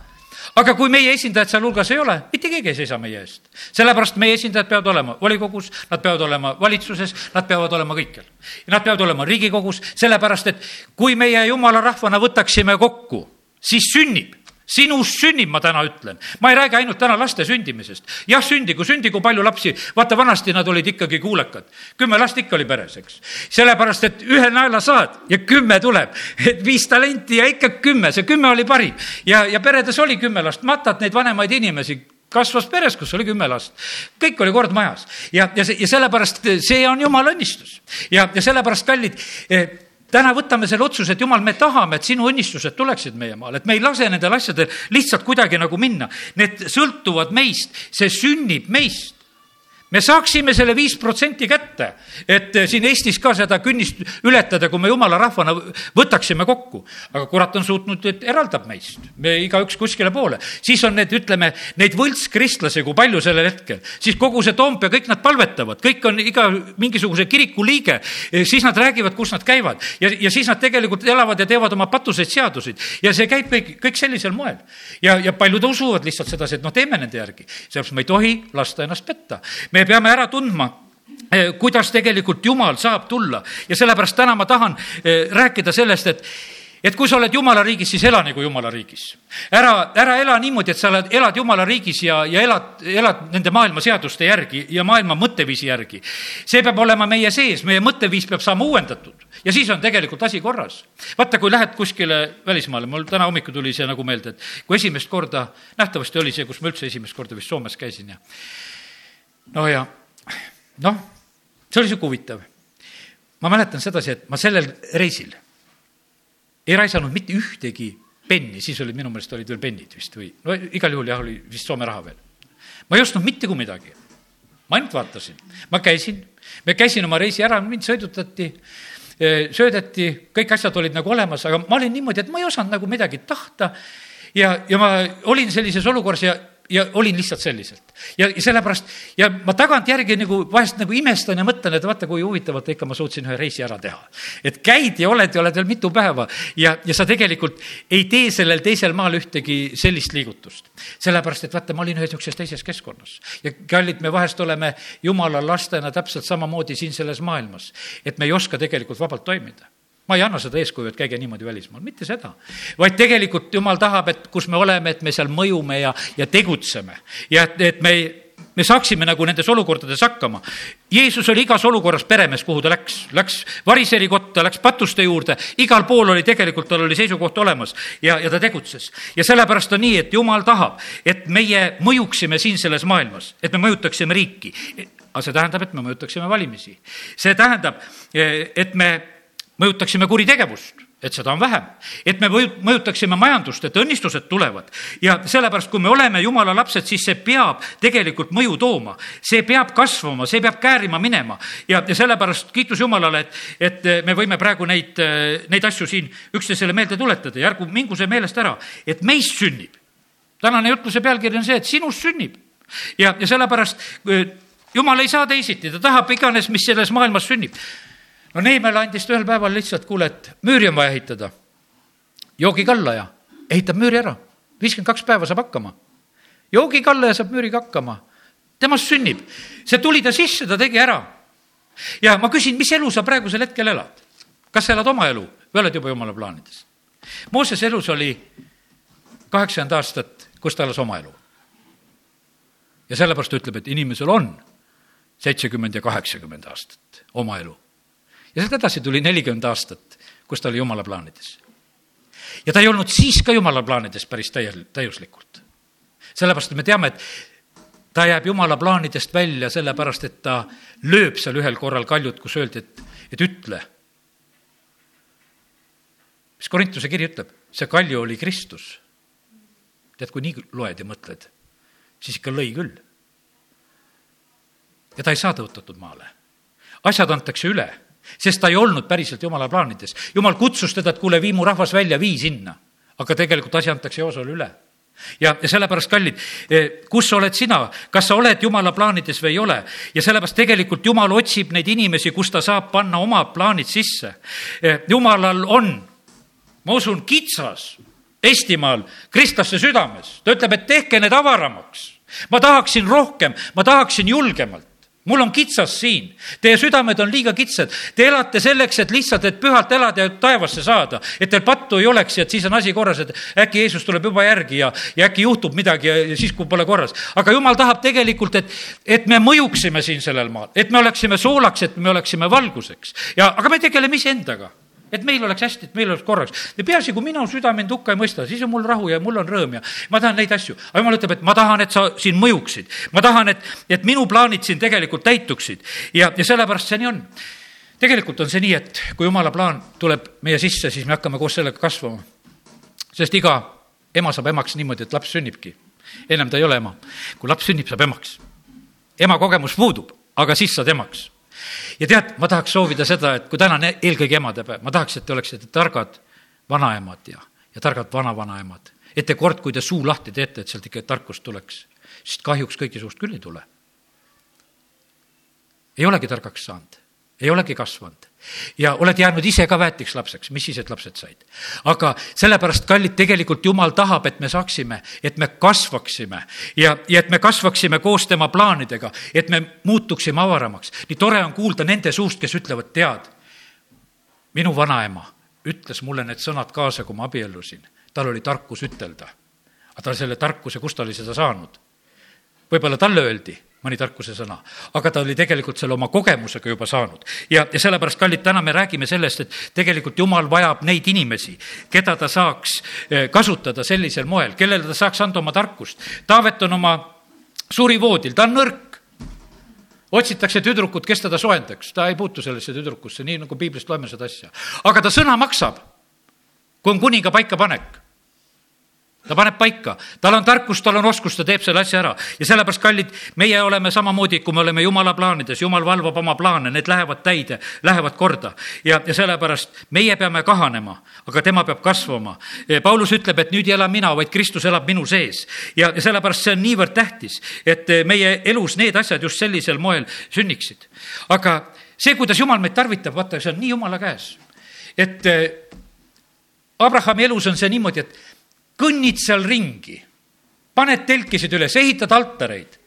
aga kui meie esindajad sealhulgas ei ole, mitte keegi ei seisa meie eest. sellepärast meie esindajad peavad olema volikogus, nad peavad olema valitsuses, nad peavad olema kõikjal. Nad peavad olema Riigikogus, sellepärast et kui meie jumala rahvana võtaksime kokku, siis sünnib sinust sünnib, ma täna ütlen. ma ei räägi ainult täna laste sündimisest. jah, sündigu, sündigu palju lapsi, vaata vanasti nad olid ikkagi kuulekad. kümme last ikka oli peres, eks. sellepärast, et ühe naela saad ja kümme tuleb. et viis talenti ja ikka kümme, see kümme oli parim. ja, ja peredes oli kümme last, matad neid vanemaid inimesi, kasvas peres, kus oli kümme last. kõik oli kord majas ja, ja ja sellepärast see on jumala õnnistus. ja, ja sellepärast, kallid eh,, täna võtame selle otsuse, et jumal, me tahame, et sinu õnnistused tuleksid meie maale, et me ei lase nendel asjadel lihtsalt kuidagi nagu minna. Need sõltuvad meist, see sünnib meist me saaksime selle viis protsenti kätte, et eh, siin Eestis ka seda künnist ületada, kui me jumala rahvana võtaksime kokku. aga kurat on suutnud, et eraldab meist, me igaüks kuskile poole. siis on need, ütleme, neid võltskristlasi, kui palju sellel hetkel, siis kogu see Toompea, kõik nad palvetavad, kõik on iga mingisuguse kiriku liige, eh, siis nad räägivad, kus nad käivad ja, ja siis nad tegelikult elavad ja teevad oma patuseid seaduseid ja see käib kõik, kõik sellisel moel. ja, ja paljud usuvad lihtsalt sedasi, et noh, teeme nende järgi, sellepärast me ei tohi lasta ennast petta. me me peame ära tundma eh, kuidas tegelikult Jumal saab tulla ja sellepärast täna ma tahan eh, rääkida sellest, et et kui sa oled jumala riigis, siis ela nagu jumala riigis. ära, ära ela niimoodi, et sa oled, elad jumala riigis ja, ja elad, elad nende maailma seaduste järgi ja maailma mõtteviisi järgi. see peab olema meie sees, meie mõtteviis peab saama uuendatud ja siis on tegelikult asi korras. vaata, kui lähed kuskile välismaale, mul täna hommikul tuli see nagu meelde, et kui esimest korda, nähtavasti oli see, kus ma üldse esimest korda vist Soomes käisin ja no ja noh, see oli sihuke huvitav. ma mäletan sedasi, et ma sellel reisil ei raisanud mitte ühtegi penni, siis olid minu meelest olid veel pennid vist või no igal juhul jah, oli vist Soome raha veel. ma ei ostnud mitte kui midagi. ma ainult vaatasin, ma käisin, me käisin oma reisi ära, mind sõidutati, eh, söödeti, kõik asjad olid nagu olemas, aga ma olin niimoodi, et ma ei osanud nagu midagi tahta ja, ja ma olin sellises olukorras ja ja olin lihtsalt selliselt. ja, sellepärast ja ma tagantjärgi nagu vahest nagu imestan ja mõtlen, et vaata, kui huvitavalt ikka ma suutsin ühe reisi ära teha. et käid ja oled ja oled veel mitu päeva ja, ja sa tegelikult ei tee sellel teisel maal ühtegi sellist liigutust. sellepärast, et vaata, ma olin ühes niisuguses teises keskkonnas ja kallid, me vahest oleme jumala lastena täpselt samamoodi siin selles maailmas, et me ei oska tegelikult vabalt toimida ma ei anna seda eeskuju, et käige niimoodi välismaal, mitte seda. vaid tegelikult jumal tahab, et kus me oleme, et me seal mõjume ja, ja tegutseme. ja et, et me, me saaksime nagu nendes olukordades hakkama. Jeesus oli igas olukorras peremees, kuhu ta läks, läks variseri kotta, läks patuste juurde, igal pool oli tegelikult, tal oli seisukoht olemas ja, ja ta tegutses. ja sellepärast on nii, et jumal tahab, et meie mõjuksime siin selles maailmas, et me mõjutaksime riiki aga see tähendab, et me mõjutaksime valimisi. see tähendab, et me mõjutaksime kuritegevust, et seda on vähem. et me mõjutaksime majandust, et õnnistused tulevad. ja sellepärast, kui me oleme jumala lapsed, siis see peab tegelikult mõju tooma. see peab kasvama, see peab käärima minema. ja, ja sellepärast kiitus Jumalale, et, et me võime praegu neid, neid asju siin üksteisele meelde tuletada ja ärgu mingu see meelest ära, et meist sünnib. tänane jutluse pealkiri on see, et sinust sünnib. ja, ja sellepärast jumal ei saa teisiti, ta tahab iganes, mis selles maailmas sünnib no Neemel andis ta ühel päeval lihtsalt, kuule, et müüri on vaja ehitada. joogikallaja ehitab müüri ära, viiskümmend kaks päeva saab hakkama. joogikallaja saab müüriga hakkama, temast sünnib, see tuli ta sisse, ta tegi ära. ja ma küsin, mis elu sa praegusel hetkel elad? kas sa elad oma elu või oled juba jumala plaanides? Mooses elus oli kaheksakümmend aastat, kus ta elas oma elu. ja sellepärast ta ütleb, et inimesel on seitsekümmend ja kaheksakümmend aastat oma elu ja sealt edasi tuli nelikümmend aastat, kus ta oli jumala plaanides. ja ta ei olnud siis ka jumala plaanides päris täiel, täiuslikult. sellepärast, et me teame, et ta jääb jumala plaanidest välja sellepärast, et ta lööb seal ühel korral kaljut, kus öeldi, et, et ütle. mis Korintuse kiri ütleb, see kalju oli Kristus. tead, kui nii loed ja mõtled, siis ikka lõi küll. ja ta ei saa tõotatud maale. asjad antakse üle sest ta ei olnud päriselt jumala plaanides. jumal kutsus teda, et kuule, vii mu rahvas välja, vii sinna. aga tegelikult asi antakse Joosole üle ja, ja sellepärast, kallid, kus oled sina, kas sa oled jumala plaanides või ei ole? ja sellepärast tegelikult jumal otsib neid inimesi, kus ta saab panna oma plaanid sisse. jumalal on, ma usun, kitsas Eestimaal kristlaste südames, ta ütleb, et tehke need avaramaks. ma tahaksin rohkem, ma tahaksin julgemalt mul on kitsas siin, teie südamed on liiga kitsad, te elate selleks, et lihtsalt, et pühalt elada ja taevasse saada, et teil pattu ei oleks ja et siis on asi korras, et äkki Jeesus tuleb juba järgi ja, ja äkki juhtub midagi ja, ja siis, kui pole korras. aga jumal tahab tegelikult, et, et me mõjuksime siin sellel maal, et me oleksime soolaks, et me oleksime valguseks. Ja, aga me tegeleme iseendaga et meil oleks hästi, et meil oleks korraks. ja peaasi, kui minu süda mind hukka ei mõista, siis on mul rahu ja mul on rõõm ja ma tahan neid asju. aga jumal ütleb, et ma tahan, et sa siin mõjuksid. ma tahan, et, et minu plaanid siin tegelikult täituksid ja, ja sellepärast see nii on. tegelikult on see nii, et kui jumala plaan tuleb meie sisse, siis me hakkame koos sellega kasvama. sest iga ema saab emaks niimoodi, et laps sünnibki. ennem ta ei ole ema. kui laps sünnib, saab emaks. ema kogemus puudub, aga siis saad emaks ja tead, ma tahaks soovida seda, et kui täna on eelkõige emadepäev, ma tahaks, et te oleksite targad vanaemad ja, ja targad vanavanaemad. et te kord, kui te suu lahti teete, et sealt ikka tarkust tuleks. sest kahjuks kõigi suust küll ei tule. ei olegi targaks saanud, ei olegi kasvanud ja oled jäänud ise ka väetiks lapseks, mis siis, et lapsed said. aga sellepärast, kallid, tegelikult Jumal tahab, et me saaksime, et me kasvaksime ja, ja et me kasvaksime koos tema plaanidega, et me muutuksime avaramaks. nii tore on kuulda nende suust, kes ütlevad, tead, minu vanaema ütles mulle need sõnad kaasa, kui ma abiellusin. tal oli tarkus ütelda. aga ta selle tarkuse, kust ta oli seda saanud? võib-olla talle öeldi mõni tarkuse sõna, aga ta oli tegelikult selle oma kogemusega juba saanud. ja, ja sellepärast, kallid, täna me räägime sellest, et tegelikult Jumal vajab neid inimesi, keda ta saaks eh, kasutada sellisel moel, kellele ta saaks anda oma tarkust. Taavet on oma surivoodil, ta on nõrk otsitakse tüdrukut, kes teda soojendaks, ta ei puutu sellesse tüdrukusse, nii nagu piiblist loeme seda asja. aga ta sõna maksab, kui on kuninga paikapanek ta paneb paika, tal on tarkus, tal on oskus, ta teeb selle asja ära. Ja sellepärast, kallid, meie oleme samamoodi, kui me oleme jumala plaanides, jumal valvab oma plaane, need lähevad täide, lähevad korda. Ja, ja sellepärast meie peame kahanema, aga tema peab kasvama. Paulus ütleb, et nüüd ei ela mina, vaid Kristus elab minu sees. Ja, ja sellepärast see on niivõrd tähtis, et meie elus need asjad just sellisel moel sünniksid. aga see, kuidas jumal meid tarvitab, vaata, see on nii jumala käes, et Abrahami elus on see niimoodi, et kõnnid seal ringi, paned telkisid üles, ehitad altareid.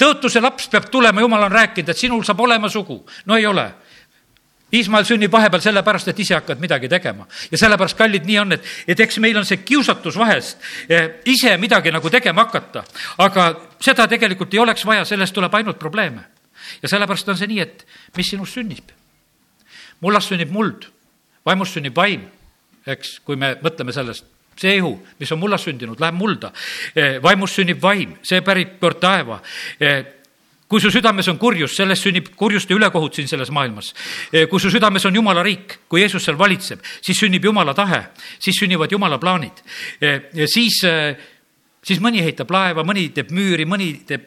tõotuse laps peab tulema, jumal on rääkinud, et sinul saab olema sugu. no ei ole. Iismael sünnib vahepeal sellepärast, et ise hakkad midagi tegema. ja sellepärast, kallid, nii on, et, et eks meil on see kiusatus vahest eh, ise midagi nagu tegema hakata. aga seda tegelikult ei oleks vaja, sellest tuleb ainult probleeme. ja sellepärast on see nii, et mis sinust sünnib? mullast sünnib muld, vaimust sünnib vaim, eks, kui me mõtleme sellest see ihu, mis on mullas sündinud, läheb mulda. Eh, vaimust sünnib vaim, see pärib pöörd taeva eh, kui su südames on kurjus, sellest sünnib kurjust ja ülekohut siin selles maailmas. Eh, kui su südames on jumala riik, kui Jeesus seal valitseb, siis sünnib jumala tahe, siis sünnivad jumala plaanid. siis siis mõni ehitab laeva, mõni teeb müüri, mõni teeb,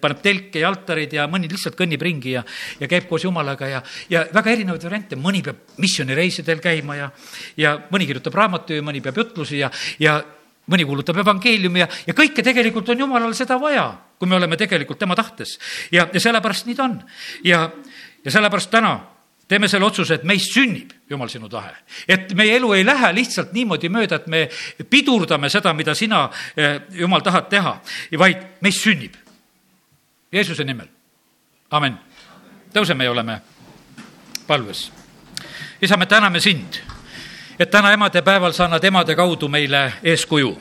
paneb telke ja altarid ja mõni lihtsalt kõnnib ringi ja, ja käib koos jumalaga ja, ja väga erinevaid variante, mõni peab missioonireisidel käima ja, ja mõni kirjutab raamatu ja mõni peab jutlusi ja, ja mõni kuulutab evangeeliumi ja, ja kõike tegelikult on jumalal seda vaja, kui me oleme tegelikult tema tahtes. ja, ja sellepärast nii ta on. ja, ja sellepärast täna teeme selle otsuse, et meist sünnib, jumal, sinu tahe. et meie elu ei lähe lihtsalt niimoodi mööda, et me pidurdame seda, mida sina, eh, jumal, tahad teha, vaid meist sünnib. Jeesuse nimel, amen. tõuseme ja oleme palves. isa, me täname sind, et täna emadepäeval sa annad emade kaudu meile eeskuju.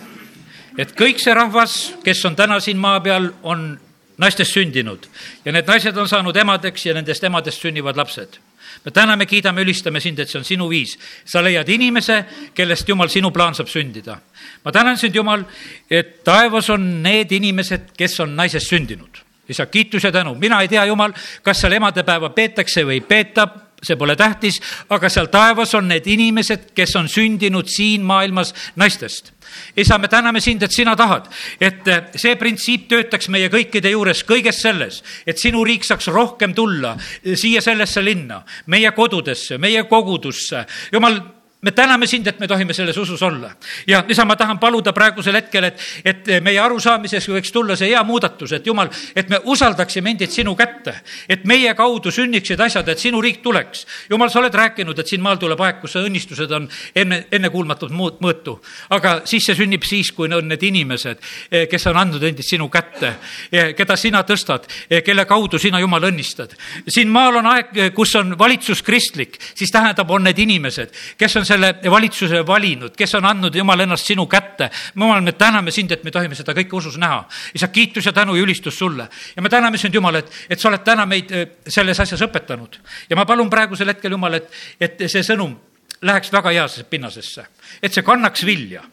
et kõik see rahvas, kes on täna siin maa peal, on naistest sündinud ja need naised on saanud emadeks ja nendest emadest sünnivad lapsed me täname, kiidame, ülistame sind, et see on sinu viis. sa leiad inimese, kellest, Jumal, sinu plaan saab sündida. ma tänan sind, Jumal, et taevas on need inimesed, kes on naisest sündinud. isa, kiitus ja tänu, mina ei tea, Jumal, kas seal emadepäeva peetakse või ei peeta see pole tähtis, aga seal taevas on need inimesed, kes on sündinud siin maailmas naistest. isa, me täname sind, et sina tahad, et see printsiip töötaks meie kõikide juures, kõiges selles, et sinu riik saaks rohkem tulla siia sellesse linna, meie kodudesse, meie kogudusse. jumal me täname sind, et me tohime selles usus olla. ja isa, ma tahan paluda praegusel hetkel, et, et meie arusaamises võiks tulla see hea muudatus, et jumal, et me usaldaksime endid sinu kätte. et meie kaudu sünniksid asjad, et sinu riik tuleks. jumal, sa oled rääkinud, et siin maal tuleb aeg, kus õnnistused on enne, ennekuulmatult muud, mõõtu. aga siis see sünnib siis, kui on need inimesed, eh, kes on andnud endid sinu kätte, eh, keda sina tõstad, eh, kelle kaudu sina, Jumal, õnnistad. siin maal on aeg, kus on valitsus kristlik, siis tähendab, on need inimesed, kes on selle valitsuse valinud, kes on andnud, Jumal, ennast sinu kätte. Jumal, me täname sind, et me tohime seda kõike usus näha. isa, kiitus ja tänu ja ülistus sulle. ja me täname sind, Jumal, et, et sa oled täna meid eh, selles asjas õpetanud. ja ma palun praegusel hetkel, Jumal, et, et see sõnum läheks väga heasse pinnasesse, et see kannaks vilja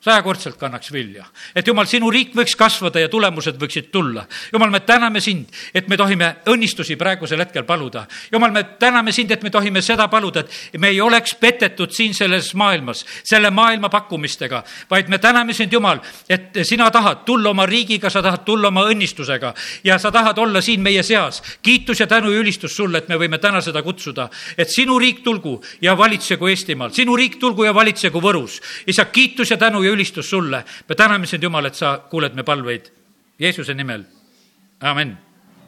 sajakordselt kannaks vilja. et jumal, sinu riik võiks kasvada ja tulemused võiksid tulla. jumal, me täname sind, et me tohime õnnistusi praegusel hetkel paluda. jumal, me täname sind, et me tohime seda paluda, et me ei oleks petetud siin selles maailmas, selle maailma pakkumistega, vaid me täname sind, Jumal, et sina tahad tulla oma riigiga, sa tahad tulla oma õnnistusega ja sa tahad olla siin meie seas. kiitus ja tänu ja ülistus sulle, et me võime täna seda kutsuda, et sinu riik tulgu ja valitsegu Eestimaal, sinu riik tulgu ja valitsegu Võrus. isa, kiitus ja tänu ja ülistus sulle. me täname sind, Jumal, et sa kuuled me palveid Jeesuse nimel. amin